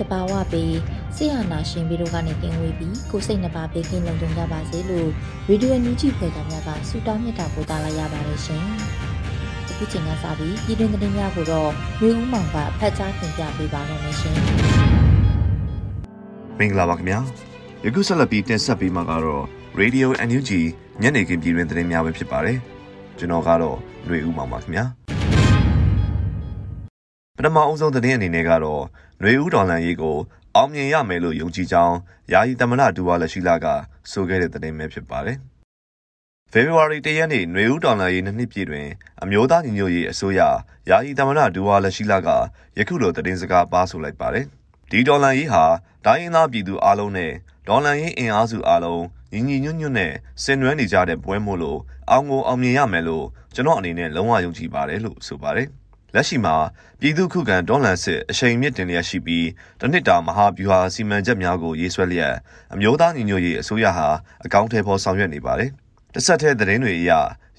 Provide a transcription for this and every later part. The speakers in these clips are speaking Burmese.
တဘာဝပေးဆရာနာရှင်ပြီးတော့ကနေတင်ဝေပြီးကိုစိတ်နှပါပေးကင်းလုံခြုံကြပါစေလို့ရေဒီယိုညူဂျီဖွယ်သားများကဆုတောင်းမြတ်တာပို့သလာရပါတယ်ရှင်။အခုချိန်ကစပြီးပြည်တွင်းသတင်းများကိုတော့မျိုးဦးမောင်ကဖတ်ကြားတင်ပြပေးပါတော့မယ်ရှင်။မင်္ဂလာပါခင်ဗျာ။ယခုဆက်လက်ပြီးတင်ဆက်ပေးမှာကတော့ Radio NUG ညနေခင်းပြည်တွင်းသတင်းများပဲဖြစ်ပါတယ်။ကျွန်တော်ကတော့ຫນွေဦးမောင်ပါခင်ဗျာ။ ပထမအဦးဆုံးသတင်းအနေနဲ့ကတော့ຫນွေဦးဒေါ်လန်ရေးကိုအောင်မြင်ရမယ်လို့ယုံကြည်ကြောင်းယာယီသမ္မတဒူဝါလက်ရှိလာကဆိုခဲ့တဲ့သတင်းပဲဖြစ်ပါတယ်။ဖေဖော်ဝါရီ၁ရက်နေ့ຫນွေဦးဒေါ်လန်ရေးနှစ်နှစ်ပြည့်တွင်အမျိုးသားညီညွတ်ရေးအစိုးရယာယီသမ္မတဒူဝါလက်ရှိလာကယခုလိုသတင်းစကားပါဆိုလိုက်ပါတယ်။ဒီဒေါ်လန်ရေးဟာဒိုင်းရင်းသားပြည်သူအလုံးနဲ့ဒေါ်လန်ရေးအင်အားစုအလုံးညီညီညွတ်ညွတ်နဲ့ဆင်နွှဲနေကြတဲ့ပွဲမို့လို့အောင်ကိုအောင်မြင်ရမယ်လို့ကျွန်တော်အနေနဲ့လုံးဝယုံကြည်ပါတယ်လို့ဆိုပါတယ်။ လက်ရှိမှာပြည်သူခုခံဒေါ်လန်စစ်အချိန်မြင့်တင်လျက်ရှိပြီးတနစ်တာမဟာဗျူဟာစီမံချက်များကိုရေးဆွဲလျက်အမျိုးသားညီညွတ်ရေးအစိုးရဟာအကောင့်ထဲပေါ်ဆောင်ရွက်နေပါတယ်။တစ်ဆက်တည်းသတင်းတွေအရ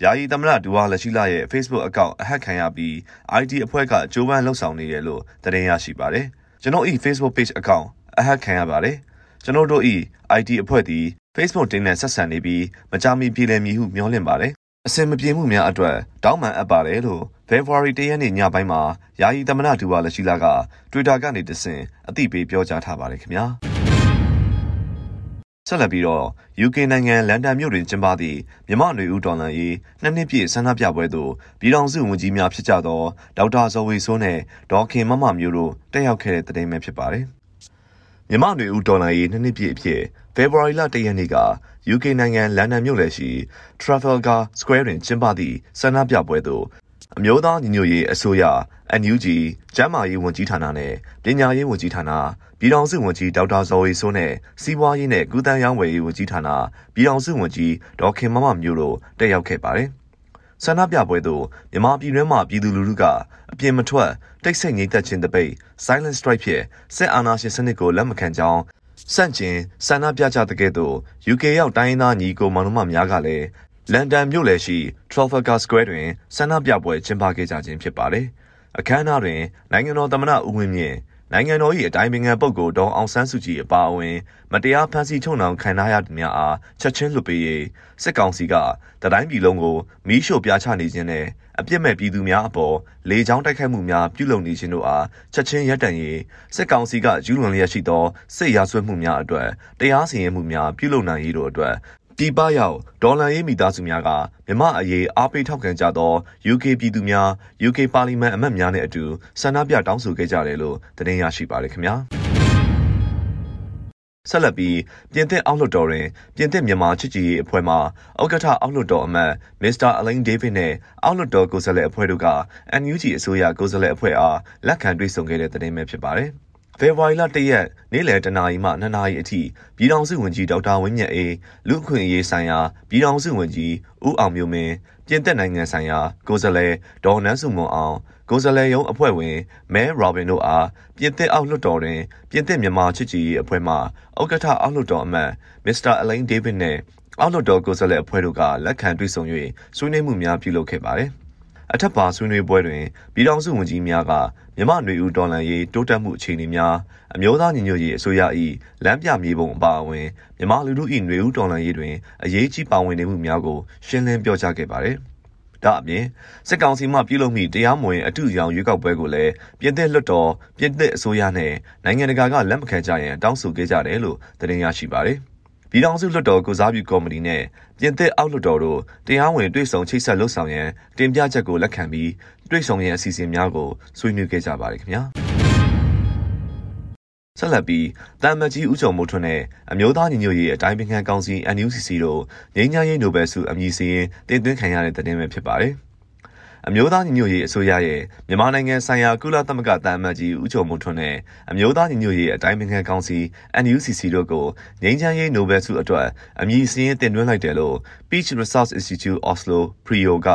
ယာယီသမ္မတဒူဝါလက်ရှိလာရဲ့ Facebook အကောင့်အဟက်ခံရပြီး IT အဖွဲ့ကကြိုးပမ်းလှုပ်ဆောင်နေတယ်လို့သတင်းရရှိပါတယ်။ကျွန်တော်ဤ Facebook page အကောင့်အဟက်ခံရပါတယ်။ကျွန်တော်တို့ဤ IT အဖွဲ့သည် Facebook တင်နဲ့ဆက်ဆံနေပြီးမကြမီပြည်လည်မည်ဟုမျှော်လင့်ပါတယ်။အစင်မပြေမှုများအတွက်တောင်းပန်အပ်ပါတယ်လို့ ဖေဖော်ဝါရီ၁ရက်နေ့ညပိုင်းမှာယာယီသမ္မတဒူဝါလက်ရှိလာက Twitter ကနေတဆင့်အသိပေးပြောကြားထားပါတယ်ခင်ဗျာဆက်လက်ပြီးတော့ UK နိုင်ငံလန်ဒန်မြို့တွင်ကျင်းပသည့်မြမနွေဦးတော်လန်ရေးနှစ်နှစ်ပြည့်ဆန္ဒပြပွဲသို့ပြည်ထောင်စုဝန်ကြီးများဖြစ်ကြသောဒေါက်တာဇော်ဝေဆိုးနဲ့ဒေါ်ခင်မမမျိုးတို့တက်ရောက်ခဲ့တဲ့တဲ့တင်ပဲဖြစ်ပါတယ်မြမနွေဦးတော်လန်ရေးနှစ်နှစ်ပြည့်အဖြစ်ဖေဖော်ဝါရီလ၁ရက်နေ့က UK နိုင်ငံလန်ဒန်မြို့လယ်ရှိ Trafalgar Square တွင်ကျင်းပသည့်ဆန္ဒပြပွဲသို့ အမျိုးသားညီညွတ်ရေးအစိုးရ NUG ကျန်းမာရေးဝန်ကြီးဌာနနဲ့ပညာရေးဝန်ကြီးဌာနပြည်ထောင်စုဝန်ကြီးဒေါက်တာဇော်ဝေဆိုးနဲ့စီးပွားရေးနဲ့ကုသရေးဝယ်ရေးဝန်ကြီးဌာနပြည်ထောင်စုဝန်ကြီးဒေါက်ခင်မမမျိုးတို့တက်ရောက်ခဲ့ပါတယ်။ဆန္ဒပြပွဲသို့မြန်မာပြည်တွင်းမှပြည်သူလူထုကအပြင်းမထွက်တိတ်ဆိတ်ငြိမ်သက်ခြင်းတပိတ် Silent Strike ဖြင့်စစ်အာဏာရှင်စနစ်ကိုလက်မခံကြောင်းစန့်ကျင်ဆန္ဒပြကြတဲ့ကဲ့သို့ UK ရောက်တိုင်းရင်းသားညီကိုမောင်နှမများကလည်း လန်ဒန်မြို့လယ်ရှိ Trafalgar Square တွင်ဆန္ဒပြပွဲကျင်းပခဲ့ကြခြင်းဖြစ်ပါတယ်။အခမ်းအနားတွင်နိုင်ငံတော်သမ္မတဦးဝင်းမြင့်နိုင်ငံတော်၏အတိုင်းပင်ခံပုဂ္ဂိုလ်ဒေါအောင်ဆန်းစုကြည်အပါအဝင် မတရားဖမ်းဆီးချုပ်နှောင်ခံထားရသူများအားချက်ချင်းလွှတ်ပေးရေးစစ်ကောင်စီကတတိုင်းပြည်လုံးကိုမီးရှို့ပြားချနေခြင်းနဲ့အပြစ်မဲ့ပြည်သူများအပေါ်လေကြောင်းတိုက်ခိုက်မှုများပြုလုပ်နေခြင်းတို့အားချက်ချင်းရပ်တန့်ရေးစစ်ကောင်စီကကျူးလွန်လျက်ရှိသောစစ်ရာဇဝတ်မှုများအတွက်တရားစီရင်မှုများပြုလုပ်နိုင်ရေးတို့အတွက် ပြည်ပရောက်ဒေါ်လာရေးမိသားစုများကမြမအရေးအားပေးထောက်ခံကြသော UK ပြည်သူများ UK ပါလီမန်အမတ်များနဲ့အတူဆန္ဒပြတောင်းဆိုခဲ့ကြတယ်လို့သတင်းရရှိပါတယ်ခင်ဗျာဆက်လက်ပြီးပြင်သစ်အောက်လွှတ်တော်တွင်ပြင်သစ်မြန်မာချစ်ကြည်ရေးအဖွဲ့မှဥက္ကဋ္ဌအောက်လွှတ်တော်အမတ်မစ္စတာအလိန်ဒေးဗစ်နဲ့အောက်လွှတ်တော်ကိုယ်စားလှယ်အဖွဲ့တို့က NUG အစိုးရကိုယ်စားလှယ်အဖွဲ့အားလက်ခံတွေ့ဆုံခဲ့တဲ့သတင်းပဲဖြစ်ပါတယ်။ ဖေဖော်ဝါရီလ၁ရက်နေ့လယ်တနာရီမှ2နာရီအထိပြည်ထောင်စုဝန်ကြီးဒေါက်တာဝင်းမြတ်အေးလူ့အခွင့်အရေးဆိုင်ရာပြည်ထောင်စုဝန်ကြီးဦးအောင်မျိုးမင်းပြင်သစ်နိုင်ငံဆိုင်ရာကိုယ်စားလှယ်ဒေါ်နန်းစုမွန်အောင်ကိုယ်စားလှယ်ရုံးအဖွဲ့ဝင်မဲရောဘင်တို့အားပြင်သစ်အောက်လွှတ်တော်တွင်ပြင်သစ်မြန်မာချစ်ကြည်ရေးအဖွဲ့မှဥက္ကဋ္ဌအောက်လွှတ်တော်အမတ်မစ္စတာအလိန်ဒေးဗစ်နဲ့အောက်လွှတ်တော်ကိုယ်စားလှယ်အဖွဲ့တို့ကလက်ခံတွေ့ဆုံ၍ဆွေးနွေးမှုများပြုလုပ်ခဲ့ပါတယ်။ အထက်ပါဆွေးနွေးပွဲတွင်ပြည်ထောင်စုဝန်ကြီးများကမြမနွေဦးတော်လှန်ရေးတိုးတက်မှုအခြေအနေများအမျိုးသားညီညွတ်ရေးအစိုးရ၏လမ်းပြမြေပုံအပါအဝင်မြမလူထု၏နွေဦးတော်လှန်ရေးတွင်အရေးကြီးပါဝင်နေမှုများကိုရှင်းလင်းပြောကြားခဲ့ပါသည်ဒါအပြင်စစ်ကောင်စီမှပြုလုပ်မိတရားမဝင်အထုရောင်ရွေးကောက်ပွဲကိုလည်းပြည်သစ်လွတ်တော်ပြည်သစ်အစိုးရနဲ့နိုင်ငံတကာကလက်မခံကြရင်တောင်းဆိုခဲ့ကြတယ်လို့သတင်းရရှိပါတယ်။ ပြည်ထောင်စုလွှတ်တော်ကုစားပြုကော်မတီနဲ့ပြင်သစ်အောက်လွှတ်တော်တို့တရားဝင်တွေ့ဆုံချိတ်ဆက်လှုပ်ဆောင်ရန်တင်ပြချက်ကိုလက်ခံပြီးတွေ့ဆုံရန်အစီအစဉ်များကိုဆွေးနွေးခဲ့ကြပါတယ်ခင်ဗျာ။ဆက်လက်ပြီးတမ်မကြီးဦးကျော်မိုးထွန်းနဲ့အမျိုးသားညီညွတ်ရေးအတိုင်းပင်ခံကောင်စီ NUCC တို့ငြိမ်းချမ်းရေးနိုဘယ်ဆုအမည်စရင်တင်သွင်းခံရတဲ့တဲ့င်းပဲဖြစ်ပါတယ်။ အမျိုးသားညီညွတ်ရေးအစိုးရရဲ့မြန်မာနိုင်ငံဆိုင်ရာကုလသမဂ္ဂတန်အမတ်ကြီးဦးကျော်မိုးထွန်းနဲ့အမျိုးသားညီညွတ်ရေးအတိုင်းပင်ခံကောင်စီ NUCC တို့ကိုငြိမ်းချမ်းရေးနိုဘယ်ဆုအတွက်အမည်စင်းတင်သွင်းလိုက်တယ်လို့ Peace Research Institute Oslo PRIO က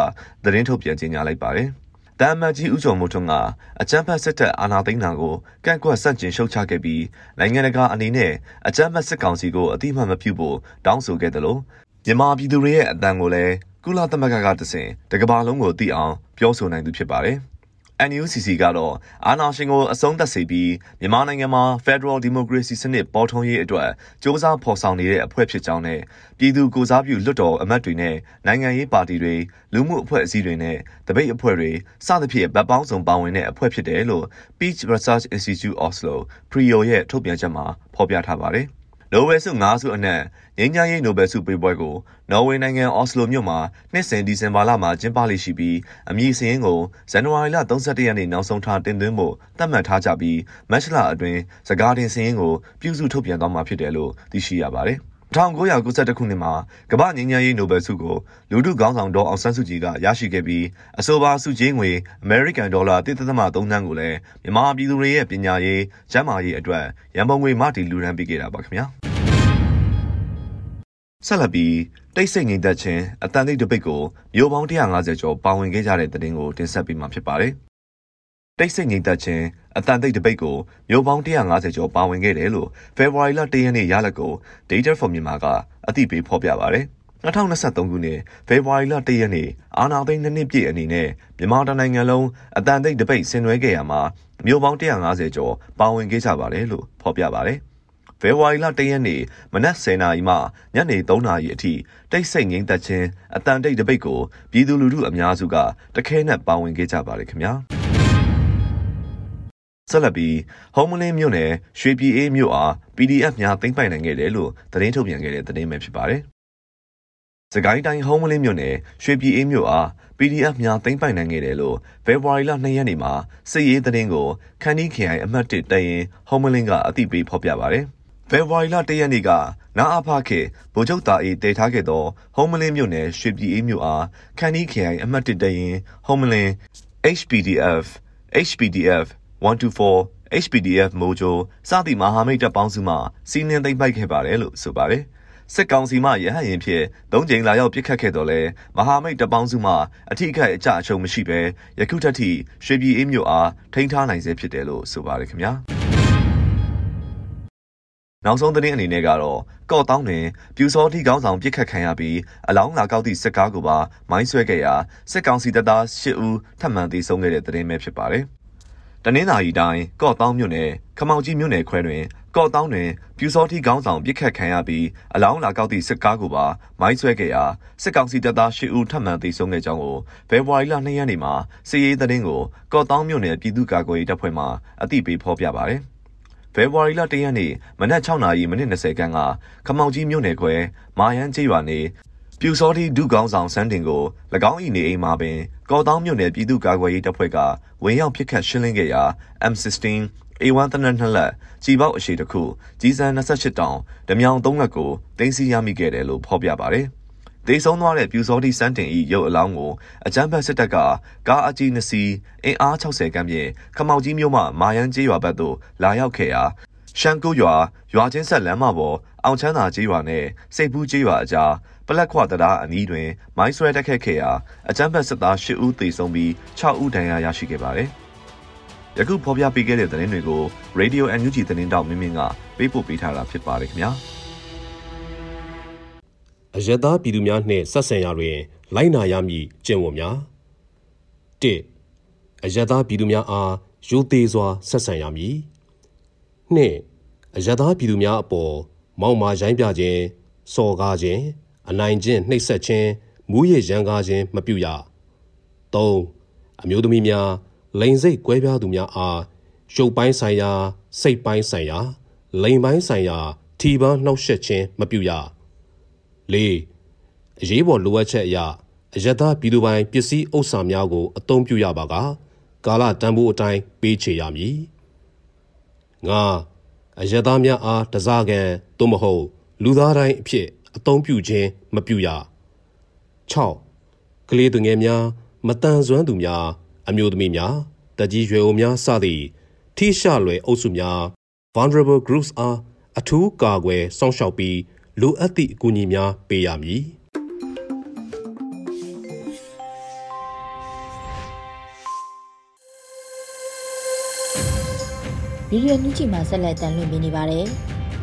သတင်းထုတ်ပြန်ကြေညာလိုက်ပါတယ်။တမ်မတ်ကြီးဦးကျော်မိုးထွန်းကအကြမ်းဖက်စစ်တပ်အာဏာသိမ်းတာကိုကန့်ကွက်ဆန့်ကျင်ရှုတ်ချခဲ့ပြီးနိုင်ငံတကာအနေနဲ့အကြမ်းဖက်စစ်ကောင်စီကိုအတိအမှန်မပြုဖို့တောင်းဆိုခဲ့တယ်လို့မြန်မာပြည်သူတွေရဲ့အတန်ကိုလည်း ကုလသမဂ္ဂကတဆင်တကဘာလုံးကိုသိအောင်ပြောဆိုနိုင်သူဖြစ်ပါတယ်။ NUCC ကတော့အာဏာရှင်ကိုအဆုံးသတ်စေပြီးမြန်မာနိုင်ငံမှာ Federal Democracy စနစ်ပေါ်ထွန်းရေးအတွက်စ조사ဖော်ဆောင်နေတဲ့အဖွဲ့ဖြစ်ကြောင်းနဲ့ပြည်သူကိုစားပြုလွတ်တော်အမတ်တွေနဲ့နိုင်ငံရေးပါတီတွေလူမှုအဖွဲ့အစည်းတွေနဲ့တပိတ်အဖွဲ့တွေစသဖြင့်ဗတ်ပေါင်းစုံပါဝင်တဲ့အဖွဲ့ဖြစ်တယ်လို့ Peach Research Institute Oslo PRIO ရဲ့ထုတ်ပြန်ချက်မှာဖော်ပြထားပါတယ်။ နိုဘယ်ဆု၅ဆုအနက်ငြိမ်းချမ်းရေးနိုဘယ်ဆုပေးပွဲကိုနော်ဝေနိုင်ငံအော်စလိုမြို့မှာနှစ်စဉ်ဒီဇင်ဘာလမှာကျင်းပလိမ့်ရှိပြီးအမည်စရင်ကိုဇန်နဝါရီလ31ရက်နေ့နောက်ဆုံးထားတင်သွင်းဖို့သတ်မှတ်ထားကြပြီးမတ်လအတွင်းစကားတင်စရင်ကိုပြုစုထုတ်ပြန်သွားမှာဖြစ်တယ်လို့သိရှိရပါတယ်။ 1992ခုနှစ်မှာကမ္ဘာငြိမ်းချမ်းရေးနိုဘယ်ဆုကိုလူထုခေါင်းဆောင်ဒေါ်အောင်ဆန်းစုကြည်ကရရှိခဲ့ပြီးအဆိုပါဆုကြေးငွေအမေရိကန်ဒေါ်လာ1.3သန်းကိုလည်းမြန်မာပြည်သူတွေရဲ့ပညာရေး၊ကျန်းမာရေးအတွက်ရန်ပုံငွေမတည်လူရန်ပေးခဲ့တာပါခင်ဗျာဆက်လက်ပြီးတိတ်ဆိတ်ငြိမ်သက်ခြင်းအတန်တိတ်တပိတ်ကိုမျိုးပေါင်း150ကျော်ပါဝင်ခဲ့ကြတဲ့တဲ့တင်ကိုတင်ဆက်ပေးမှာဖြစ်ပါတယ် တိတ်ဆိတ်ငြိမ်သက်ခြင်းအတန်တိတ်တပိတ်ကိုမျိုးပေါင်း150ကျော်ပါဝင်ခဲ့တယ်လို့ဖေဖော်ဝါရီလ1ရက်နေ့ရလက်ကို Data for Myanmar ကအသိပေးဖော်ပြပါဗျ။2023ခုနှစ်ဖေဖော်ဝါရီလ1ရက်နေ့အာနာသိန်းနှစ်နှစ်ပြည့်အနေနဲ့မြန်မာတိုင်းနိုင်ငံလုံးအတန်တိတ်တပိတ်ဆင်နွှဲခဲ့ရမှာမြို့ပေါင်း150ကျော်ပါဝင်ခဲ့ကြပါတယ်လို့ဖော်ပြပါတယ်။ဖေဖော်ဝါရီလ1ရက်နေ့မနက်10:00နာရီမှညနေ3:00နာရီအထိတိတ်ဆိတ်ငိမ့်သက်ခြင်းအတန်တိတ်တပိတ်ကိုပြည်သူလူထုအများစုကတခဲနဲ့ပါဝင်ခဲ့ကြပါတယ်ခင်ဗျာ။ ဆက်လက်ပြီးဟုံးမလင်းမြို့နယ်ရွှေပြည်အေးမြို့အား PDF များသိမ်းပိုက်နိုင်ခဲ့တယ်လို့သတင်းထုတ်ပြန်ခဲ့တဲ့သတင်းပဲဖြစ်ပါတယ်။စကိုင်းတိုင်းဟုံးမလင်းမြို့နယ်ရွှေပြည်အေးမြို့အား PDF များသိမ်းပိုက်နိုင်ခဲ့တယ်လို့ဖေဖော်ဝါရီလ2ရက်နေ့မှာစစ်ရေးသတင်းကိုခန်းနီးခရိုင်အမှတ်1တရင်ဟုံးမလင်းကအသိပေးဖော်ပြပါတယ်။ဖေဖော်ဝါရီလ1ရက်နေ့ကနာအဖခေဗိုလ်ချုပ်တာအေးတည်ထားခဲ့သောဟုံးမလင်းမြို့နယ်ရွှေပြည်အေးမြို့အားခန်းနီးခရိုင်အမှတ်1တရင်ဟုံးမလင်း HPDF HPDF 124 HPDF မိုဂျိုစသည့်မဟာမိတ်တပ်ပေါင်းစုမှစီးနင်းသိမ်းပိုက်ခဲ့ပါတယ်လို့ဆိုပါတယ်။စစ်ကောင်စီမှရဟတ်ရင်ဖြင့်သုံးကြိမ်လာရောက်ပစ်ခတ်ခဲ့တော်လဲမဟာမိတ်တပ်ပေါင်းစုမှအထိခိုက်အကျအရှုံးမရှိဘဲယခုထက်ထိရွှေပြည်အေးမြို့အားထိန်းထားနိုင်စေဖြစ်တယ်လို့ဆိုပါတယ်ခင်ဗျာ။နောက်ဆုံးသတင်းအနေနဲ့ကတော့ကော့တောင်းတွင်ပြူစောတိကောင်းဆောင်ပြစ်ခတ်ခံရပြီးအလောင်းလာကောက်သည့်စစ်ကားကိုပါမိုင်းဆွဲခဲ့ရာစစ်ကောင်စီတပ်သား၈ဦးထပ်မံသေဆုံးခဲ့တဲ့သတင်းပဲဖြစ်ပါတယ်။ တနင်္သာရီတိုင်းကော့တောင်းမြို့နယ်ခမောင်ကြီးမြို့နယ်ခွဲတွင်ကော့တောင်းတွင်ပြူစောတိကောင်းဆောင်ပြစ်ခတ်ခံရပြီးအလောင်းလာကောက်သည့်စစ်ကားကိုပါမိုင်းဆွဲခဲ့ရာစစ်ကောင်စီတပ်သား၈ဦးထပ်မံသေဆုံးခဲ့ကြောင်းကိုဖေဖော်ဝါရီလ2ရက်နေ့မှာစစ်ရေးသတင်းကိုကော့တောင်းမြို့နယ်ပြည်သူ့ကာကွယ်ရေးတပ်ဖွဲ့မှအသိပေးဖော်ပြပါတယ်။ဖေဖော်ဝါရီလ1ရက်နေ့မနက်6:20မိနစ်20ခန်းကခမောင်ကြီးမြို့နယ်ခွဲမာယန်းကျေးရွာနေ ပြူစောတိဒုကောင်းဆောင်စန်းတင်ကို၎င်း၏နေအိမ်မှာပင်ကော်တောင်းမြို့နယ်ပြည်သူ့ကာကွယ်ရေးတပ်ဖွဲ့ကဝင်ရောက်ပစ်ခတ်ရှင်းလင်းခဲ့ရာ M16 A1 တနက်နှစ်လက်ကြီးပေါက်အရှိတစ်ခုကြီးစံ28တောင်ဓမြောင်3လက်ကိုတင်စီရမိခဲ့တယ်လို့ဖော်ပြပါတယ်။ဒေဆုံးသွားတဲ့ပြူစောတိစန်းတင်ဤရုပ်အလောင်းကိုအကြမ်းဖက်စစ်တပ်ကကားအကြီး2စီးအင်အား60ခန်းဖြင့်ခမောက်ကြီးမြို့မှမာယန်းကျေးရွာဘက်သို့လာရောက်ခဲ့ရာ ရှန်ကုရွာရွာချင်းဆက်လမ်းမပေါ်အောင်ချမ်းသာကျေးရွာနဲ့စိတ်ဘူးကျေးရွာအကြားပလက်ခွတရားအနီးတွင် မိုင်းဆွဲတက်ခတ်ခဲ့ရာအကြမ်းဖက်စစ်သား၈ဦးသေဆုံးပြီး6ဦးဒဏ်ရာရရှိခဲ့ပါတယ်။ယခုဖော်ပြပေးခဲ့တဲ့သတင်းတွေကို Radio NUG သတင်းတောက်မင်းမင်းကပေးပို့ပေးထားတာဖြစ်ပါတယ်ခင်ဗျာ။အယက်သားပြည်သူများနှင့်ဆက်ဆံရာတွင် လိုက်နာရမည့်ကျင့်ဝတ်များ၁အယက်သားပြည်သူများအားရိုသေစွာဆက်ဆံရမည် ၂အယက်သားပြည်သူများအပေါ်မောက်မာရိုင်းပြခြင်းစော်ကားခြင်းအနိုင်ကျင့်နှိပ်စက်ခြင်းမူးယစ်ရန်ကားခြင်းမပြုရ3အမျိုးသမီးများလိန်စိတ်ကွဲပြားသူများအားရုပ်ပိုင်းဆိုင်ရာစိတ်ပိုင်းဆိုင်ရာလိန်ပိုင်းဆိုင်ရာထီပန်းနှောက်ယှက်ခြင်းမပြုရ၄အရေးပေါ်လိုအပ်ချက်အရအယက်သားပြည်သူပိုင်ပစ္စည်းဥစ္စာများကိုအသုံးပြုရပါကကာလတန်ဖိုးအတိုင်းပေးချေရမည် ၅အယက်သားများအားတစားကန်သို့မဟုတ် လူသားတိုင်းအဖြစ်အသုံးပြုခြင်းမပြုရ6ကလေးသူငယ်များ မတန်ဆွမ်းသူများ အမျိုးသမီးများတကြီးရွယ်အိုများစသည့်ထိရှလွယ်အုပ်စုများ vulnerable groups အားအထူးကာကွယ်စောင့်ရှောက်ပြီးလိုအပ်သည့်အကူအညီများပေးရမည် ဗီဒီယိုညချီမှာဆက်လက်တန်လွှင့်ပေးနေပါတယ်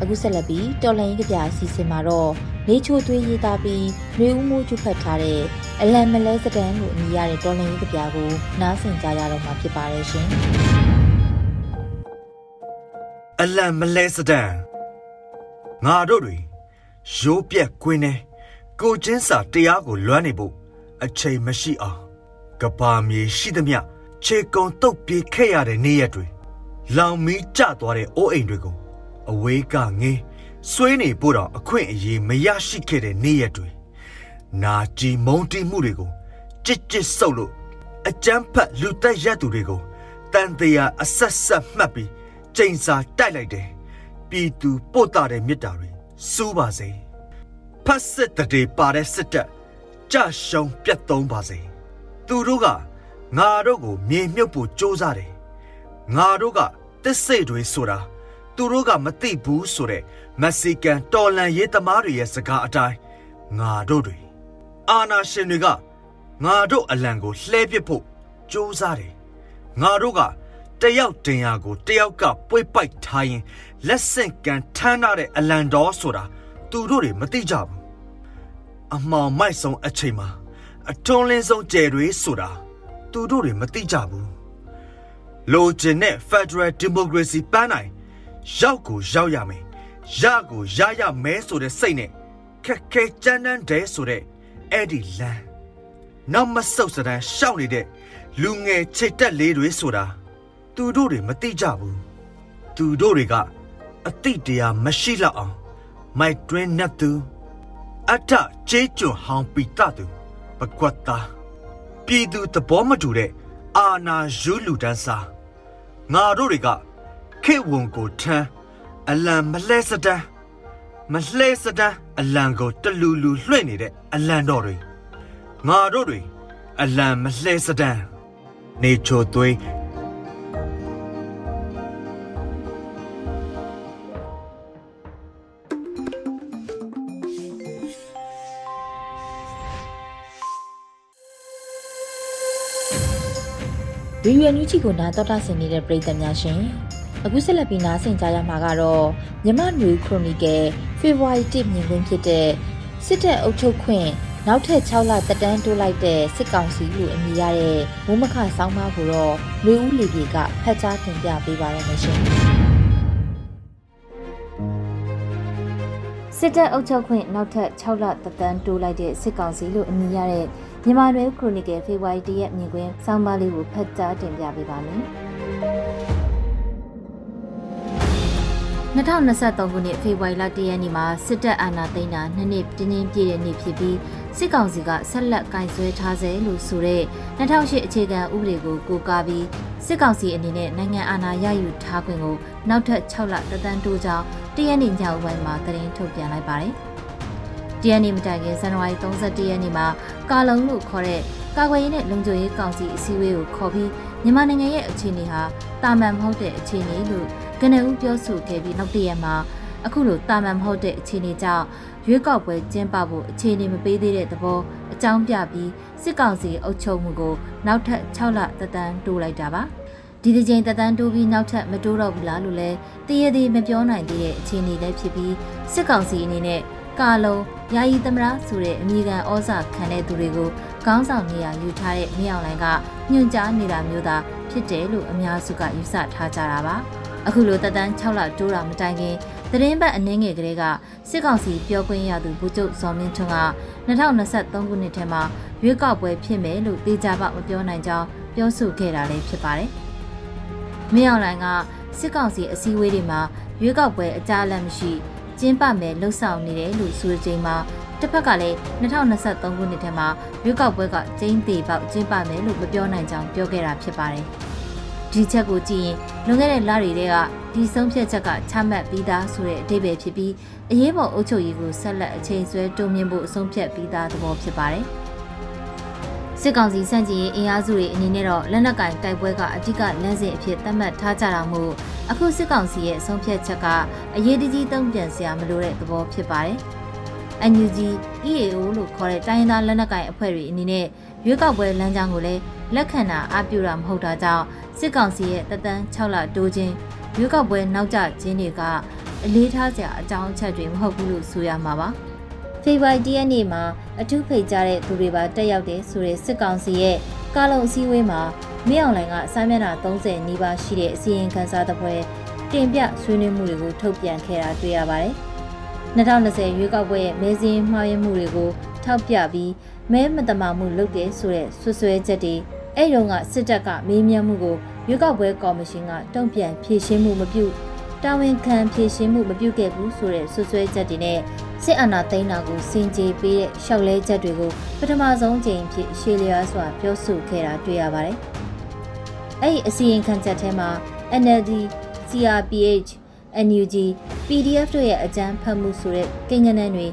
အခုဆက်လက်ပြီးတော်လိုင်းကြပြအစီအစဉ်မှာတော့နေချိုသွေးရေးသားပြီးနှွေဦးမိုးကျဖတ်ထားတဲ့အလံမလဲစတန်လို့အမည်ရတဲ့တော်လိုင်းကြပြကိုနားဆင်ကြရတော့မှာဖြစ်ပါတယ်ရှင်အလံမလဲစတန်ငါတို့တွေရိုးပြက်ကွင်းနေကိုချင်းစာတရားကိုလွမ်းနေဖို့အချိန်မရှိအောင်ကဘာမြေရှိသမျှခြေကုံတုတ်ပြေးခဲ့ရတဲ့နေ့ရက်တွေ လောင်မီးကျသွားတဲ့အိုးအိမ်တွေကိုအဝေးကငင်းဆွေးနေဖို့တော့အခွင့်အရေးမရရှိခဲ့တဲ့နေ့ရက်တွေနာကြည်မုံတီးမှုတွေကိုကြစ်ကြစ်ဆုပ်လို့အကျန်းဖတ်လူတက်ရက်သူတွေကိုတန်တရားအဆက်ဆက်မှတ်ပြီးချိန်စာတိုက်လိုက်တယ်ပြည်သူပို့တာတဲ့မြစ်တာတွေစူးပါစေဖတ်စစ်တဲ့ပါတဲ့စစ်တပ်ကြရှုံပြတ်သုံးပါစေသူတို့ကငါတို့ကိုမြေမြုပ်ဖို့ကြိုးစားတယ် ငါတို့ကတစ်စိတ်တွေဆိုတာသူတို့ကမသိဘူးဆိုတဲ့မက္ဆီကန်တော်လန်ရေးသမားတွေရဲ့စကားအတိုင်းငါတို့တွေအာနာရှင်တွေကငါတို့အလံကိုလှဲပစ်ဖို့ကြိုးစားတယ်ငါတို့ကတယောက်တင်ရာကိုတယောက်ကပွေ့ပိုက်ထားရင်လက်ဆင့်ကန်ထမ်းထားတဲ့အလံတော်ဆိုတာသူတို့တွေမသိကြဘူးအမှောင်မိုက်ဆုံးအချိန်မှာအထွန်းလင်းဆုံးကြယ်တွေဆိုတာသူတို့တွေမသိကြဘူး လိုချင်တဲ့ Federal Democracy ပန်းနိုင်ရောက်ကိုရောက်ရမယ်ရကိုရရမဲဆိုတဲ့စိတ်နဲ့ခက်ခဲကြမ်းတမ်းတဲ့ဆိုတဲ့အဲ့ဒီလမ်းနောက်မဆုတ်စတန်းရှောက်နေတဲ့လူငယ်ချစ်တက်လေးတွေဆိုတာသူတို့တွေမသိကြဘူးသူတို့တွေကအတိတရားမရှိလောက်အောင်မိုက်တွင်းနှက်သူအထချေးကျွဟောင်းပီတသူပကွတ်သားပြည်သူသဘောမတူတဲ့အာနာယူလူတန်းစား ငါတို့တွေကခေဝန်ကိုထမ်းအလံမလှဲစတန်းမလှဲစတန်းအလံကိုတလူလူလွှင့်နေတဲ့အလံတော်တွေငါတို့တွေအလံမလှဲစတန်းနေချိုသွေး ဗီဒီယိုညချီကိုနားတော်တာဆင်နေတဲ့ပရိသတ်များရှင်အခုဆက်လက်ပြီးနားဆင်ကြရမှာကတော့မြမနွေခရိုနီကယ်ဖေဖော်ဝါရီ1မြင်ကွင်းဖြစ်တဲ့စစ်တပ်အုပ်ချုပ်ခွင့်နောက်ထပ်6လတက်တန်းတိုးလိုက်တဲ့စစ်ကောင်စီလို့အမည်ရတဲ့မုံမခဆောင်းပါးကိုတော့လူဦးလီပြေကဖတ်ကြားတင်ပြပေးပါရမရှင်စစ်တပ်အုပ်ချုပ်ခွင့်နောက်ထပ်6လတက်တန်းတိုးလိုက်တဲ့စစ်ကောင်စီလို့အမည်ရတဲ့ မြန်မာနယ်ခရိုနီကယ်ဖေဖော်ဝါရီ1ရက်မြင်ကွင်းဆောင်းပါးလေးကိုဖတ်ကြားတင်ပြပေးပါမယ်။2023ခုနှစ်ဖေဖော်ဝါရီလ1ရက်နေ့မှာစစ်တပ်အာဏာသိမ်းတာနှစ်နှစ်တင်းတင်းပြည့်တဲ့နေ့ဖြစ်ပြီးစစ်ကောင်စီကဆက်လက်ကင်ဆယ်ထားစေလို့ဆိုတဲ့2008အခြေခံဥပဒေကိုကိုးကားပြီးစစ်ကောင်စီအနေနဲ့နိုင်ငံအာဏာရယူထားခွင့်ကိုနောက်ထပ်6လတသန်းတိုးကြောင်းတရက်နေ့ညဦးပိုင်းမှာသတင်းထုတ်ပြန်လိုက်ပါတယ်။ တရက်နေ့မတိုင်ခင်ဇန်နဝါရီ31ရက်နေ့မှာကာလုံလို့ခေါ်တဲ့ကာကွယ်ရေးနဲ့လုံခြုံရေးကောင်စီအစည်းအဝေးကိုခေါ်ပြီးမြန်မာနိုင်ငံရဲ့အခြေအနေဟာတာမန်မဟုတ်တဲ့အခြေအနေလို့ကနဦးပြောဆိုခဲ့ပြီးနောက်တရက်မှာအခုလိုတာမန်မဟုတ်တဲ့အခြေအနေကြောင့်ရွေးကောက်ပွဲကျင်းပဖို့အခြေအနေမပေးသေးတဲ့သဘောအကြောင်းပြပြီးစစ်ကောင်စီအုပ်ချုပ်မှုကိုနောက်ထပ်6လသက်တမ်းတိုးလိုက်တာပါဒီဒီချိန်သက်တမ်းတိုးပြီးနောက်ထပ်မတိုးတော့ဘူးလားလို့လဲတရေသေးမပြောနိုင်သေးတဲ့အခြေအနေလည်းဖြစ်ပြီးစစ်ကောင်စီအနေနဲ့ ကာလုံးယာယီသမရဆိုတဲ့အမိခံဩဇာခံတဲ့သူတွေကိုခေါင်းဆောင်နေရာယူထားတဲ့မြောင်လိုင်းကညွှန်ကြားနေတာမျိုးသာဖြစ်တယ်လို့အများစုကယူဆထားကြတာပါအခုလိုတသန်း6လတိုးတာမတိုင်ခင်သတင်းပတ်အနှင်းငယ်ကလေးကစစ်ကောင်စီပြောခွင့်ရသူဗိုလ်ချုပ်ဇော်မင်းထွန်းက2023ခုနှစ်ထဲမှာရွေးကောက်ပွဲဖြစ်မယ်လို့တေချာပမပြောနိုင်ကြောင်းပြောဆိုခဲ့တာလည်းဖြစ်ပါတယ်။မင်းအောင်လှိုင်ကစစ်ကောင်စီအစည်းအဝေးတွေမှာရွေးကောက်ပွဲအကြအလတ်မရှိ ကျင်းပမယ်လှုပ်ဆောင်နေတယ်လို့ဆိုချိန်မှာတစ်ဖက်ကလည်း2023ခုနှစ်ထဲမှာရွေးကောက်ပွဲကကျင်းသေးပေါက်ကျင်းပမယ်လို့မပြောနိုင်ကြောင်းပြောခဲ့တာဖြစ်ပါတယ်။ဒီချက်ကိုကြည့်ရင်လွန်ခဲ့တဲ့လတွေကဒီဆုံးဖြတ်ချက်ကချမှတ်ပြီးသားဆိုတဲ့အဓိပ္ပာယ်ဖြစ်ပြီးအရေးပေါ်အုပ်ချုပ်ရေးကိုဆက်လက်အချိန်ဆွဲတိုးမြှင့်ဖို့အဆုံးဖြတ်ပြီးသားသဘောဖြစ်ပါတယ်။ စစ်ကောင်စီစန့်ကျင်ရေးအင်အားစုတွေအနေနဲ့တော့လက်နက်ကင်တိုက်ပွဲကအဓိကလမ်းစဉ်အဖြစ်သတ်မှတ်ထားကြတာမို့အခုစစ်ကောင်စီရဲ့ဆုံးဖြတ်ချက်ကအရေးတကြီးတုံ့ပြန်စရာမလိုတဲ့သဘောဖြစ်ပါတယ်။ NUG EAO လို့ခေါ်တဲ့တိုင်းသားလက်နက်ကင်အဖွဲ့တွေအနေနဲ့ရွေးကောက်ပွဲလမ်းကြောင်းကိုလည်းလက်ခံတာအပြူတာမဟုတ်တာကြောင့်စစ်ကောင်စီရဲ့တသန်း6လတိုးခြင်းရွေးကောက်ပွဲနောက်ကျခြင်းတွေကအလေးထားစရာအကြောင်းအချက်တွေမဟုတ်ဘူးလို့ဆိုရမှာပါ ဖေဖော်ဝါရီလရက်နေ့မှာအထူးဖိတ်ကြားတဲ့သူတွေပါတက်ရောက်တဲ့ဆိုတဲ့စစ်ကောင်စီရဲ့ကာလုံအစည်းအဝေးမှာမင်းအောင်လှိုင်ကစာမျက်နှာ30နီးပါးရှိတဲ့အစီရင်ခံစာတစ်ပွဲတင်ပြဆွေးနွေးမှုတွေကိုထုတ်ပြန်ခဲ့တာတွေ့ရပါတယ်။2020ရွေးကောက်ပွဲရဲ့မဲစင်းမှားယွင်းမှုတွေကိုထောက်ပြပြီးမဲမတမာမှုလုပ်တဲ့ဆိုတဲ့ဆွဆွဲချက်တွေအဲ့တုန်းကစစ်တပ်ကမေးမြန်းမှုကိုရွေးကောက်ပွဲကော်မရှင်ကတုံ့ပြန်ဖြေရှင်းမှုမပြုတာဝန်ခံဖြေရှင်းမှုမပြုခဲ့ဘူးဆိုတဲ့ဆွဆွဲချက်တွေနဲ့ စစ်အာဏာသိမ်းတာကိုစင်ကြေပေးတဲ့ရှောက်လဲချက်တွေကိုပထမဆုံးကြိမ်ဖြစ်ရှေ့လျားစွာပြောဆိုခဲ့တာတွေ့ရပါတယ်။အဲ့ဒီအစီရင်ခံချက်ထဲမှာ NLD, CRPH, NUG, PDF တို့ရဲ့အကြမ်းဖက်မှုဆိုတဲ့ကိန်းဂဏန်းတွေ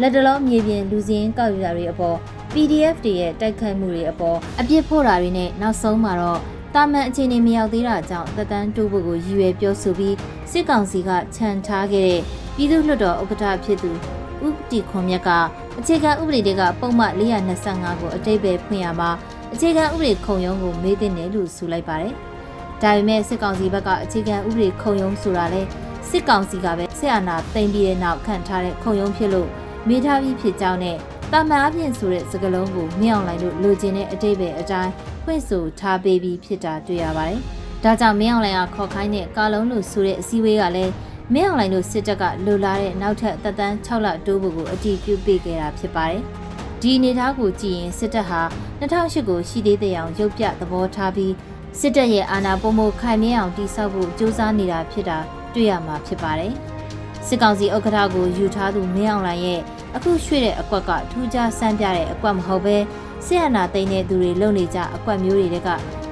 လက်တလောမြေပြင်လူစင်းကောက်ယူတာတွေအပေါ် PDF တွေရဲ့တိုက်ခိုက်မှုတွေအပေါ်အပြစ်ဖို့တာတွေနဲ့နောက်ဆုံးမှာတော့တာမန်အခြေအနေမရောက်သေးတာကြောင့်သက်တမ်းတိုးဖို့ကိုရည်ရွယ်ပြောဆိုပြီးစစ်ကောင်စီကခြံထားခဲ့တဲ့ ပြည်သူ့လွှတ်တော်ဥက္ကဋ္ဌဖြစ်သူဥပတိခွန်မြတ်ကအခြေခံဥပဒေတွေကပုံမှန်425ကိုအတိတ်ပဲဖွင့်ရမှာအခြေခံဥပဒေခုံရုံးကိုမေးတင်တယ်လို့ဆိုလိုက်ပါတယ်။ဒါပေမဲ့စစ်ကောင်စီဘက်ကအခြေခံဥပဒေခုံရုံးဆိုတာလဲစစ်ကောင်စီကပဲဆက်အာဏာသိမ်းပြီးတဲ့နောက်ခန့်ထားတဲ့ခုံရုံးဖြစ်လို့မေးထားပြီးဖြစ်ကြောင်းနဲ့တာမန်အပြင်ဆိုတဲ့စကားလုံးကိုမြင်အောင်လိုက်လို့လိုချင်တဲ့အတိတ်ပဲအတိုင်းဖွင့်ဆိုထားပေးပြီးဖြစ်တာတွေ့ရပါတယ်။ဒါကြောင့်မင်းအောင်လှိုင်ကခေါ်ခိုင်းတဲ့ကာလုံးလို့ဆိုတဲ့အစည်းအဝေးကလည်း မင်းအောင်လှိုင်တို့စစ်တပ်ကလိုလားတဲ့နောက်ထပ်သက်တမ်း6လတိုးဖို့ကိုအတည်ပြုပေးခဲ့တာဖြစ်ပါတယ်။ဒီအနေအထားကိုကြည့်ရင်စစ်တပ်ဟာ2008ကိုရှိသေးတဲ့အောင်ရုပ်ပြသဘောထားပြီးစစ်တပ်ရဲ့အာဏာပုံမခိုင်မြဲအောင်တည်ဆောက်ဖို့ကြိုးစားနေတာဖြစ်တာတွေ့ရမှာဖြစ်ပါတယ်။စစ်ကောင်စီဥက္ကဋ္ဌကိုယူထားသူမင်းအောင်လှိုင်ရဲ့အခုရွှေ့တဲ့အကွက်ကထူးခြားစမ်းပြတဲ့အကွက်မဟုတ်ပဲဆရာနာသိန်းတဲ့သူတွေလုံနေကြအကွက်မျိုးတွေက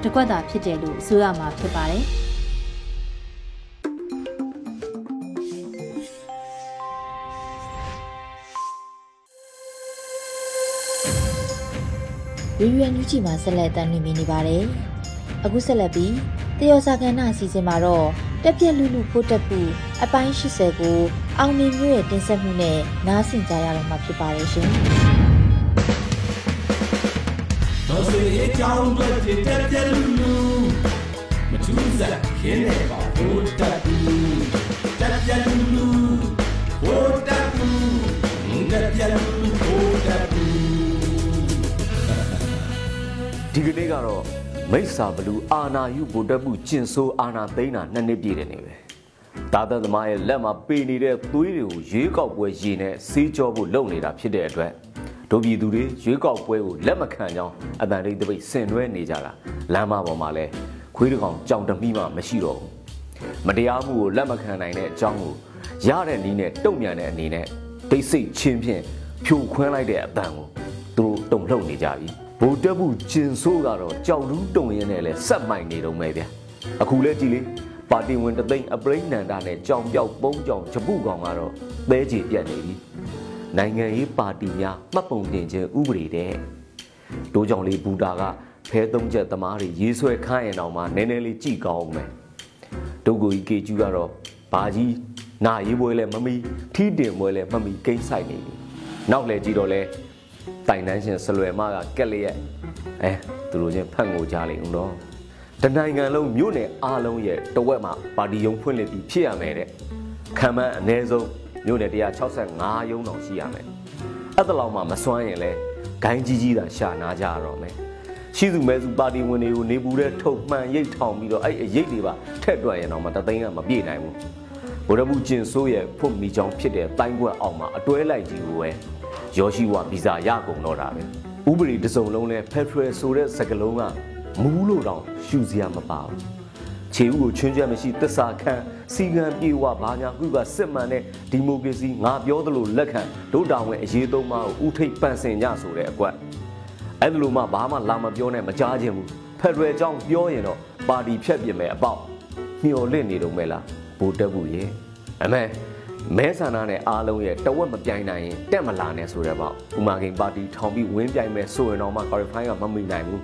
တကွက်တာဖြစ်တယ်လို့ဆိုရမှာဖြစ်ပါတယ်။ ရေရွယ်ညူးချီမှာဆက်လက်တမ်းနေနေပါတယ်။အခုဆက်လက်ပြီးတယောစာကဏ္ဍအစီအစဉ်မှာတော့တက်ပြက်လူလူဖို့တက်ပူအပိုင်း80ကိုအောင်မြင်မျိုးရဲ့တင်ဆက်မှုနဲ့နားဆင်ကြရတော့မှာဖြစ်ပါတယ်ရှင်။တော်စေအကြောင်းတွေတက်ပြက်လူလူမထူးစားခင်းနေပါဖို့တက်ပူတက်ပြက်လူလူ ကနေ့ကတော့မိစ္ဆာဘလူအာနာယုဗုဒ္ဓမှုကျင်ဆိုးအာနာသိန်းတာနှစ်နှစ်ပြည့်တယ်နေပဲဒါသက်သမားရဲ့လက်မှာပေနေတဲ့သွေးတွေကိုရွေးကောက်ပွဲရည်နဲ့စေးကြောဖို့လုပ်နေတာဖြစ်တဲ့အတွက်ဒုပြည်သူတွေရွေးကောက်ပွဲကိုလက်မခံကြောင်းအတန်တိတ်တပိတ်ဆင်နွှဲနေကြတာလမ်းမပေါ်မှာလဲခွေးတကောင်ကြောင်တမိမှမရှိတော့ဘူးမတရားမှုကိုလက်မခံနိုင်တဲ့အကြောင်းကိုရတဲ့နည်းနဲ့တုံ့ပြန်တဲ့အနေနဲ့တိတ်ဆိတ်ချင်းဖြင့်ဖြိုခွင်းလိုက်တဲ့အတန်ကိုသူတို့တုံ့လှုပ်နေကြပြီ ဗိုလ်တက်မှုကျင်ဆိုးကတော့ကြောက်လူးတုံရင်နဲ့လဲဆက်မိုက်နေတော့မယ်ဗျအခုလဲကြည်လေးပါတီဝင်တသိန်းအပရိနန္ဒနဲ့ကြောင်ပြောက်ပုံးကြောင်ဂျပုကောင်ကတော့သဲချေပြတ်နေပြီနိုင်ငံရေးပါတီများမှတ်ပုံတင်ခြင်းဥပဒေတဲ့တိုးကြောင်လေးဘူတာကဖဲသုံးချက်သမားတွေရေးဆွဲခိုင်းရင်တော့မှနည်းနည်းလေးကြည်ကောင်းမယ်ဒုက္ကိုကြီးကေကျူးကတော့ဘာကြီးနာရေးပွဲလဲမမီထီးတင်ပွဲလဲမမီကိန်းဆိုင်နေပြီနောက်လဲကြည့်တော့လဲ တိုင်တန်းရှင်ဆလွယ်မကကက်လျက်အဲသူတို့ချင်းဖတ်ငိုကြလိမ့်ဦးတော့တနိုင်ငံလုံးမြို့နယ်အားလုံးရဲ့တဝက်မှာပါတီယုံဖွင့်လှစ်ပြီးဖြစ်ရမယ်တဲ့ခံမှန်းအ ਨੇ ဆုံးမြို့နယ်165ရုံးတောင်ရှိရမယ်အဲ့ဒါလောက်မှမစွမ်းရင်လဲဂိုင်းကြီးကြီးသာရှာနာကြရတော့မယ်ရှိသူမဲစုပါတီဝင်တွေကိုနေပူတဲ့ထုတ်မှန်ရိတ်ထောင်ပြီးတော့အဲ့အရိတ်တွေပါထက်တွက်ရင်တော့မတသိန်းကမပြေနိုင်ဘူးဗိုလ်ရမှုကျင်ဆိုးရဲ့ဖွတ်မိချောင်းဖြစ်တဲ့တိုင်းကွက်အောင်မှာအတွဲလိုက်ကြီးကိုပဲ ရောရှိဝဗီဇာရကုန်တော့တာပဲဥပဒေတစုံလုံးလဲဖက်ဒရယ်ဆိုတဲ့စကားလုံးကမူးလို့တောင်ရှူစရာမပါဘူးခြေဥကိုချွင်းချက်မရှိတစ္ဆာခံစီကံပြေဝဘာညာခုကစစ်မှန်တဲ့ဒီမိုကရေစီငါပြောသလိုလက်ခံဒုတာဝန်အရေးသုံးပါးကိုဥထိပ်ပန့်စင်ကြဆိုတဲ့အကွက်အဲ့ဒါလိုမှဘာမှလာမပြောနဲ့မကြားခြင်းဘူးဖက်ဒရယ်ကြောင့်ပြောရင်တော့ပါတီဖြတ်ပြင်မယ်အပေါက်မျော်လင့်နေတော့မဲလားဗိုလ်တက်ဘူးရဲ့အမေ မဲဆန္ဒနဲ့အားလုံးရဲ့တဝက်မပြိုင်နိုင်ရင်တက်မလာနဲ့ဆိုတဲ့ပေါ့ဥမာကိန်ပါတီထောင်ပြီးဝင်းပြိုင်မယ်ဆိုရင်တော့မှ qualify ကမမိနိုင်ဘူး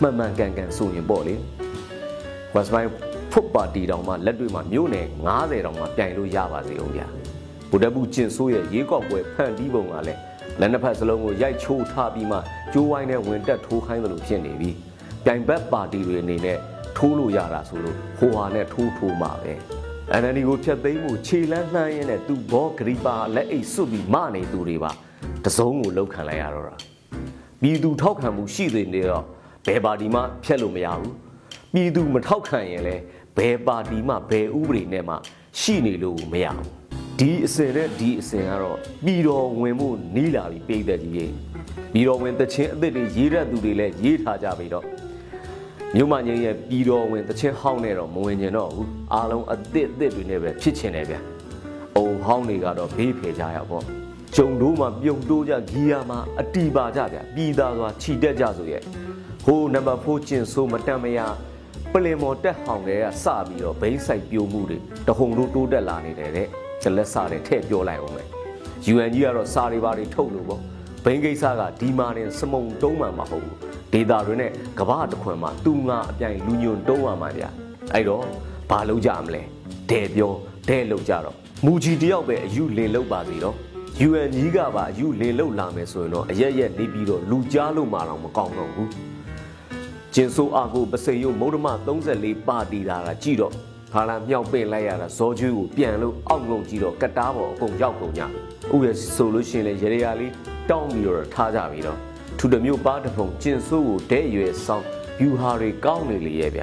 မှန်မှန်ကန်ကန်ဆိုရင်ပေါ့လေ West Bank ဖုတ်ပါတီတောင်မှလက်တွေ့မှာမြို့နယ်90တောင်မှပြိုင်လို့ရပါစေဦးဗျာဗုဒ္ဓဘူးကျင်ဆိုးရဲ့ရေကောက်ပွဲဖန်တီးပုံကလည်းလက်နှစ်ဖက်စလုံးကိုရိုက်ချိုးထားပြီးမှကျိုးဝိုင်းနဲ့ဝင်တက်ထိုးခိုင်းသလိုဖြစ်နေပြီပြိုင်ဘက်ပါတီတွေအနေနဲ့ထိုးလို့ရတာဆိုလို့ဟိုဟာနဲ့ထိုးထိုးမှာပဲ NLD ကိုဖျက်သိမ်းမှုခြေလန်းနှမ်းရင်းနဲ့သူဘောဂရီပါလက်အိတ်စွတ်ပြီးမနေသူတွေပါတစုံကိုလောက်ခံလိုက်ရတော့တာပြည်သူထောက်ခံမှုရှိသေးနေတော့ဘယ်ပါတီမှဖျက်လို့မရဘူးပြည်သူမထောက်ခံရင်လည်းဘယ်ပါတီမှဘယ်ဥပဒေနဲ့မှရှိနေလို့မရဘူးဒီအစင်နဲ့ဒီအစင်ကတော့ပြည်တော်ဝင်မှုနီးလာပြီးပြည်သက်ကြီးရေပြည်တော်ဝင်တချင်းအစ်စ်တွေရေးတဲ့သူတွေလည်းရေးထားကြပြီတော့ မြို့မငင်းရဲ့ပြည်တော်ဝင်တချင်းဟောင်းနဲ့တော့မဝင်ကျင်တော့ဘူးအားလုံးအစ်စ်အစ်စ်တွေနဲ့ပဲဖြစ်ချင်တယ်ဗျအုံဟောင်းတွေကတော့ဘေးဖယ်ကြရပေါ့ကျုံတို့မှပြုံတိုးကြဂီယာမှာအတီပါကြဗျပြည်သားစွာခြိတက်ကြဆိုရဲ့ဟိုနံပါတ်4ကျင်ဆိုမတန်မရပလင်မော်တက်ဟောင်တွေကစပြီးတော့ဘိန်းဆိုင်ပြိုမှုတွေတဟုန်တို့တိုးတက်လာနေတယ်တဲ့ဇလက်စားတွေထည့်ပြောလိုက်အောင်မယ် UN ကြီးကတော့စာတွေပါတွေထုတ်လို့ပေါ့ ဘိန်းကိစ္စကဒီမာနဲ့စမုံတုံးမှမဟုတ်ဘူးဒေတာတွေနဲ့ကဘာတခွင်မှာသူငါအပြိုင်လူညွန်တုံးရမှာဗျအဲ့တော့ဘာလုပ်ကြမလဲဒဲပြောဒဲလုပ်ကြတော့မူကြီးတယောက်ပဲအယူလင်လုပ်ပါစီတော့ UN ကြီးကပါအယူလင်လုပ်လာမယ်ဆိုရင်တော့အရက်ရက်နေပြီးတော့လူကြားလို့မှတော့မကောင်းတော့ဘူးကျင်ဆိုးအာကိုပစိန်ရုပ်မௌဒမ34ပါတီတာကကြည့်တော့ဖာလာမြောက်ပင့်လိုက်ရတာဇောကျွေးကိုပြန်လို့အောက်ငုံကြည့်တော့ကတားပေါ်အကုန်ရောက်ကုန်ကြဥရဆိုလို့ရှိရင်လေရေရရာလေး တောင်းပြီးတော့ထားကြပြီတော့ထူတမျိုးပါတဖုံကျင်ဆိုးကိုဒဲရွယ်ဆောင်ဗျူဟာတွေကောင်းနေလေရဲ့ဗျ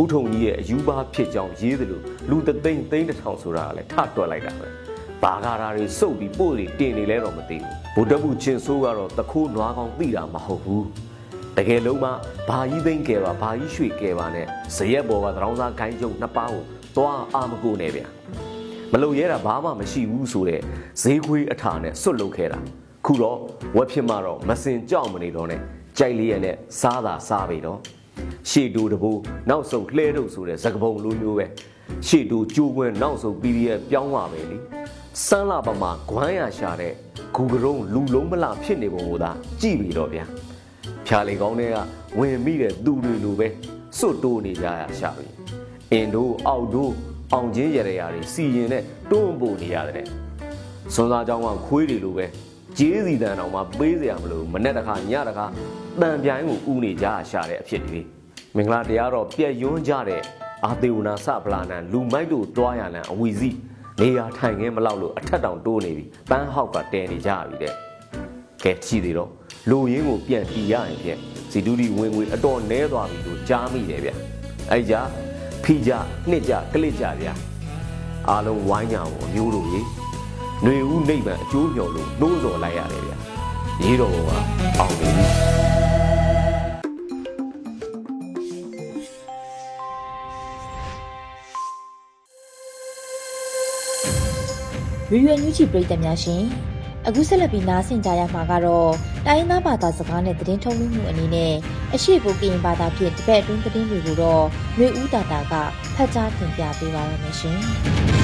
ဥထုံကြီးရဲ့အယူပါဖြစ်ကြောင်းရေးသလိုလူတသိန်းသိန်းတစ်ထောင်ဆိုတာကလည်းထတွက်လိုက်တာပဲဘာကာရာတွေစုပ်ပြီးပို့တွေတင်နေလဲတော့မသိဘူးဗုဒ္ဓဘုချင်းဆိုးကတော့တခိုးနွားကောင်းသိတာမဟုတ်ဘူးတကယ်လုံးမှဘာကြီးသိမ့်ကဲပါဘာကြီးရွှေကဲပါနဲ့ဇရက်ဘော်ကတရောင်းစားခိုင်းကျုံနှစ်ပါးကိုသွားအာမကိုနဲ့ဗျမလုံရဲတာဘာမှမရှိဘူးဆိုတဲ့ဈေးခွေးအထာနဲ့စွတ်လုခဲ့တာ ခုတော့ဝက်ဖြစ်မှတော့မစင်ကြောက်မနေတော့နဲ့ကြိုက်လေးရနဲ့စားတာစားပြီတော့ရှေ့တူတဘူနောက်ဆုံးလှဲထုတ်ဆိုတဲ့ဇကပုံလိုမျိုးပဲရှေ့တူကြိုးကွင်းနောက်ဆုံး PDF ပြောင်းပါပဲလေစမ်းလာပမာဂွမ်းရရှာတဲ့ဂူကရုံးလူလုံးမလဖြစ်နေပုံကိုသာကြည့်ပြီတော့ဗျာဖြာလေကောင်းတွေကဝင်မိတဲ့သူတွေလိုပဲစွတ်တိုးနေကြရရှာပြီအင်ဒိုအောက်ဒိုအောင်ချင်းရရရာတွေစီရင်နဲ့တွန်းပို့နေရတယ်စွန်စားကြောင်းကခွေးတွေလိုပဲ ကျေးစီတန်တော်မှာပေးစရာမလိုမနဲ့တခါညတခါတန်ပြိုင်ကိုဥနေကြရှာတဲ့အဖြစ်တွေမင်္ဂလာတရားတော့ပြက်ယွန်းကြတဲ့အာသေဝနာစပလာနန်လူမိုက်တို့တွားရလန်အဝီစီနေရာထိုင်ခင်းမလောက်လို့အထက်တောင်တိုးနေပြီပန်းဟောက်ကတဲနေကြပြီတဲ့ကဲကြည့်သေးတော့လူရင်းကိုပြန်တီရရင်ဖြင့်စီတူဒီဝင်ငွေအတော်နဲသွားပြီလို့ကြားမိတယ်ဗျအဲ့ကြဖီကြနှစ်ကြကလစ်ကြဗျအားလုံးဝိုင်းကြအောင်အမျိုးတို့ကြီး ຫນွေဦးနိဗ္ဗာန်အကျိုးမျှော်လို့နှိုးဆော်လိုက်ရတယ်ဗျရေးတော်ကအောင်နေပြီရွရွညူချီပရိသတ်များရှင်အခုဆက်လက်ပြီးနားဆင်ကြရမှာကတော့တိုင်းရင်းသားဘာသာစကားနဲ့သတင်းထုတ်လွှင့်မှုအနေနဲ့အရှိကိုကရင်ဘာသာဖြင့်တပည့်အတွင်းသတင်းတွေကိုတော့ရွေဦးတာတာကဖတ်ကြားတင်ပြပေးပါရမရှင်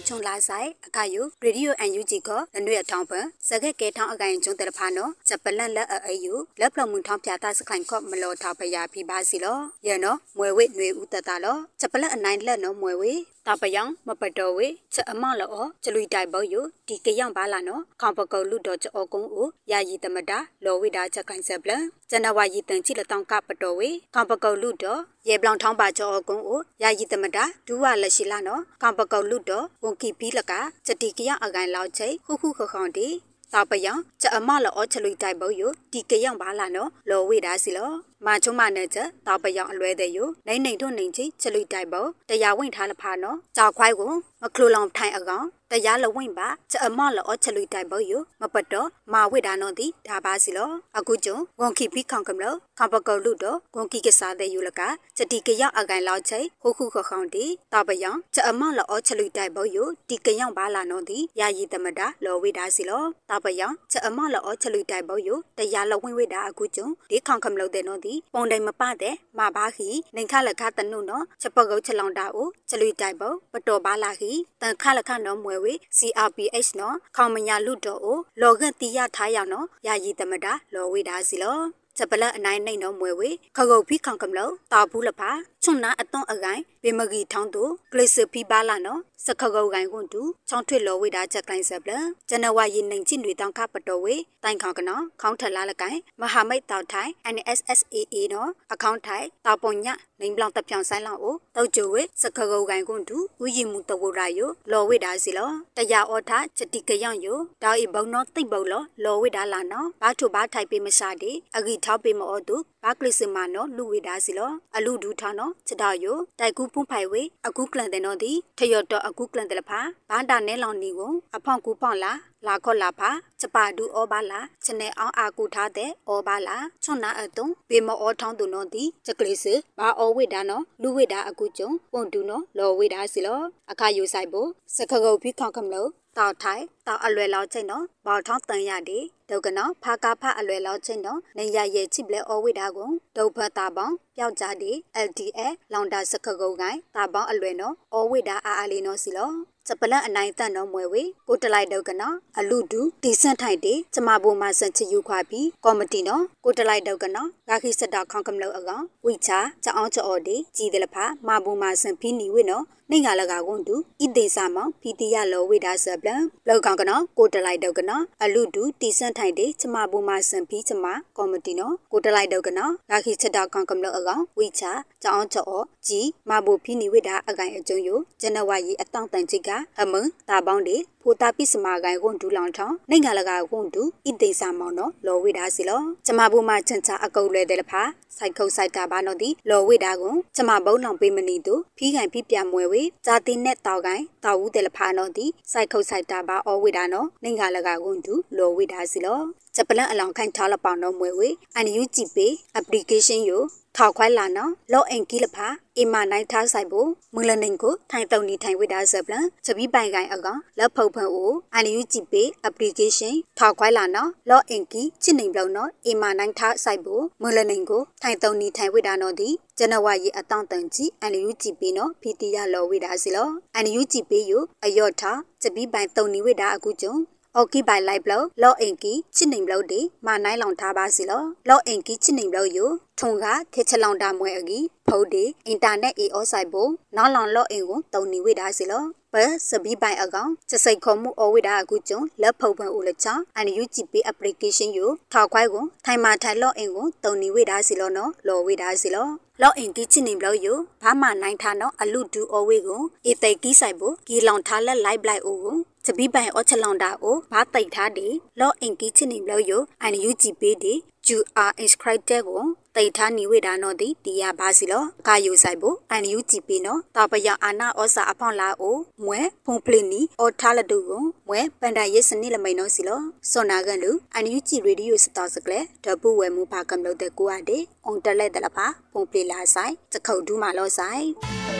ဟောချုံလာဆိုင်အခါယူရေဒီယိုအန်ယူဂျီကလနွေအထောင်းပန်စကက်ကေထောင်းအကိုင်ကျုံတဲ့ဖာနော်ဂျပလန်လက်အယူလက်ဖလမှုထောင်းပြတာစခိုင်ခော့မလောထောက်ဖရာဖိပါစီလောရနော်မွယ်ဝိနွေဦးတတလောဂျပလန်အနိုင်လက်နော်မွယ်ဝိတပယံမပတော်ဝေချက်အမလောကျလူတိုင်ဘောယဒီကယောင်ပါလာနော်ခေါပကောလူတော်ကြောကုန်းဦးယာယီတမတာလောဝိဒါချက်ခိုင်ဆက်ပလဇန်နဝါရီတန်ချီလတောင်ကပတော်ဝေခေါပကောလူတော်ရေပလောင်ထောင်းပါကြောကုန်းဦးယာယီတမတာဒူဝလက်ရှိလာနော်ခေါပကောလူတော်ဝန်ကီပီလကချက်တီကယောင်အကိုင်လောက်ချိခုခုခခေါန်တီတာပယံချက်အမလောချလူတိုင်ဘောယဒီကယောင်ပါလာနော်လောဝိဒါစီလော မာချုံမနဲ့ချက်တောက်ပယောင်အလွဲတဲ့ယနိုင်နိုင်တို့နိုင်ချီချလူတိုက်ပေါ်တရားဝင်ထားလဖာနော်ကြောက်ခွိုက်ကိုမခလူလောင်ထိုင်အကောင်တရားလဝင့်ပါချက်အမလောချလူတိုင်ဘောယမပတ်တော့မာဝိဒါနောတိဒါပါစီလောအခုကျုံဝန်ခိပိခေါင်ကမလောခပကောလူတော့ဝန်ခိကစားတဲ့ယူလကချက်တီကရောက်အကန်လောက်ချိဟခုခုခခေါင်တီတပယံချက်အမလောချလူတိုင်ဘောယတီကရောက်ပါလာနောတိယာယီတမတာလောဝိဒါစီလောတပယံချက်အမလောချလူတိုင်ဘောယတရားလဝင့်ဝိဒါအခုကျုံဒီခေါင်ကမလောတဲ့နောတိပုံတိုင်မပတဲ့မဘာခီနိုင်ခလခတနုနော်ချက်ပကုတ်ချလောင်တာအိုချလူတိုင်ဘောပတော်ပါလာခီတန်ခလခနော်မွဲဝေ CRPH နော်ခေါမညာလူတော်ကိုလောကတိရထားရနော်ယာယီတမတာလောဝေတာစီလောချက်ပလက်အနိုင်နိုင်နော်မွဲဝေခကုတ်ဖိခေါကမလို့တာဘူးလပါချွန်နာအသွန်အကိုင်ဘေမဂီထောင်းသူကလစ်စဖီပါလာနော်စခကုတ်ကိုင်ကွန်တူချောင်းထွေလောဝေတာချက်ကလိုင်းဆက်ပလဇနဝါရီနိုင်ချင်းတွေတောင်ခပတော်ဝေတိုင်ခေါကနော်ခေါင်းထလာလကိုင်မဟာမိတ်တောက်ထိုင် NSSAA နော်အကောင့်ထိုင်တောက်ပုံညလိန်ဘလောင်တပြောင်ဆိုင်လောက်ကိုတောက်ကျိုဝေစခကုတ်ကိုင်ကွန်တူဥယီမှုတဝရာယိုလောဝေတာစီလောတရားအောထချက်တိကယောင်ယိုတောက်ဤဘုံနော်တိတ်ဘုံလောလောဝေတာလာနော်ဘာထုဘာထိုက်ပေးမရှာဒီအဂီထောက်ပေးမောတူဘာကလစ်စမနော်လူဝေတာစီလောအလူဒူထောင်းနော်ချက်တော်ယိုတိုက်ကူပွန်ဖိုင်ဝေအခုကလန်တဲ့နော်ဒီထယော့တော့အခုကလန်တဲ့လဖာဘာတာနဲလောင်နီကိုအဖောင်ကူဖောင်လာလာခော့လာဖာချပါဒူဩဘာလာချနေအောင်အာကူထားတဲ့ဩဘာလာချွန်နာအတုံဘေမောဩထောင်းသူနော်ဒီချက်ကလေးစဘာဩဝိဒါနော်လူဝိဒါအခုကျုံပွန်တူနော်လော်ဝိဒါစီလောအခါယူဆိုင်ဖို့စခကုတ်ပြီးခေါကမလို့ တောက်ထိုင်တောက်အလွယ်လောက်ချိန်တော့ဘောက်ထောင်းတန်ရတဲ့ဒုက္ကနောဖာကာဖအလွယ်လောက်ချိန်တော့နေရရဲ့ချိပလဲဩဝိဒါကိုဒုတ်ဖတ်တာပေါင်းပျောက်ကြတဲ့ LDL လောင်တာစခကုတ်ကိုင်းတာပေါင်းအလွယ်နော်ဩဝိဒါအာအာလေးနော်စီလောစပလန်အနိုင်တန်တော့မွယ်ဝေကိုတလိုက်တော့ကနော်အလူဒူတီဆန့်ထိုင်တေကျမဘိုမှာစန့်ချီယူခွာပြီးကော်မတီနော်ကိုတလိုက်တော့ကနော်ဂါခိစတာခေါင်ကမလို့အကောင်ဝိချာချောင်းချော်ဒီကြည်တယ်လဖာမဘိုမှာစန့်ဖီနီဝေနော်နေငါလကကွန်တူဣတေစာမောင်ဖီတီယလောဝိဒါဆပလန်လောက်ကောင်ကနော်ကိုတလိုက်တော့ကနော်အလူဒူတီဆန့်ထိုင်တေကျမဘိုမှာစန့်ဖီကျမကော်မတီနော်ကိုတလိုက်တော့ကနော်ဂါခိစတာခေါင်ကမလို့အကောင်ဝိချာချောင်းချော်ကြည်မဘိုဖီနီဝိဒါအကိုင်အကျုံယိုဇန်နဝါရီအတောင့်တန်ချိကအမန်တာပေါင်းတွေဖိုတာပိစမာကိုင်ကွန်ဒူလောင်ထောင်းနိုင်ကလကကွန်ဒူဣတိစာမောင်နော်လော်ဝိဒါစီလောကျမဘူမချန်ချအကုတ်လဲတဲ့လဖာစိုက်ခုတ်စိုက်တာဘာနော်ဒီလော်ဝိဒါကွန်ကျမဘုံလောင်ပေးမနီတူဖီးကင်ဖီးပြမွဲဝေဇာတိနဲ့တောက်ကိုင်တောက်ဦးတဲ့လဖာနော်ဒီစိုက်ခုတ်စိုက်တာဘာအော်ဝိဒါနော်နိုင်ကလကကွန်ဒူလော်ဝိဒါစီလောဂျပလန်အလောင်ခိုင်ထားလပောင်တော့မွဲဝေအန်ယူဂျီပေ application ယို ထောက်ခွိုင်းလာနော်လော့အင်ကီလဖာအမနိုင်ထားဆိုင်ဖို့မူလနင်ကိုထိုင်တုံနေထိုင်ဝိဒါဇပလန်ချပီပိုင်ကိုင်အကောင်လက်ဖုတ်ဖန်အိုအန်ယူဂျီပေ application ထောက်ခွိုင်းလာနော်လော့အင်ကီချစ်နေဘလုံးနော်အမနိုင်ထားဆိုင်ဖို့မူလနင်ကိုထိုင်တုံနေထိုင်ဝိဒါနော်ဒီဇန်နဝါရီအတောင့်တန်ကြီးအန်ယူဂျီပေနော်ဖီတီရလော်ဝိဒါစီလောအန်ယူဂျီပေယိုအယော့ထားချပီပိုင်တုံနေဝိဒါအခုကျုံ အော်ကီဘိုင်လိုက်ဘလောလော့အင်ကီချစ်နေဘလောဒီမာနိုင်လောင်ထားပါစီလောလော့အင်ကီချစ်နေဘလောယိုထုံကခေချလောင်တာမွဲအကီဖုတ်ဒီအင်တာနက်အေအောဆိုင်ဘိုနောက်လောင်လော့အင်ကိုတုံနေဝိဒါစီလောဘစဘီပိုင်အကောင်စစိတ်ခေါ်မှုအဝိဒါအခုကျုံလက်ဖုတ်ဖွင့်ဦးလချအန်ယူဂျီပီ application ယိုထောက်ခွိုင်းကိုထိုင်မာထိုင်လော့အင်ကိုတုံနေဝိဒါစီလောနော်လော်ဝိဒါစီလောလော့အင်ကီချင်နေဘလို့ယိုဘာမှနိုင်ထားနော်အလူဒူအဝေးကိုအေတေကီဆိုင်ဖို့ကီလောင်ထားလက်လိုက်ပလိုက်အိုကို ချပီပိုင်အောချလောင်တာအိုဘာတိတ်ထားဒီလော့အင်ကီချင်နေဘလို့ယိုအန်ယူဂျီပီဒီ you are inscribed ကိုတိတ်ထားနေဝိဒါနော်ဒီတီရပါစီလောကာယူဆိုင်ဖို့အန်ယူဂျီပီနော်တာပယအာနာဩစာအဖောင်းလာအိုမွဲဖုန်ပလီနီအော်ထားလတူကိုမွဲပန်တရစ်စနစ်လမိန်နော်စီလောစောနာကန်လူအန်ယူဂျီရေဒီယိုစတာစကလေဒပူဝဲမူပါကံလို့တဲ့ကိုအတဲ့အွန်တလက်တလပါဖုန်ပလီလာဆိုင်စခုတ်ဒူးမာလောဆိုင်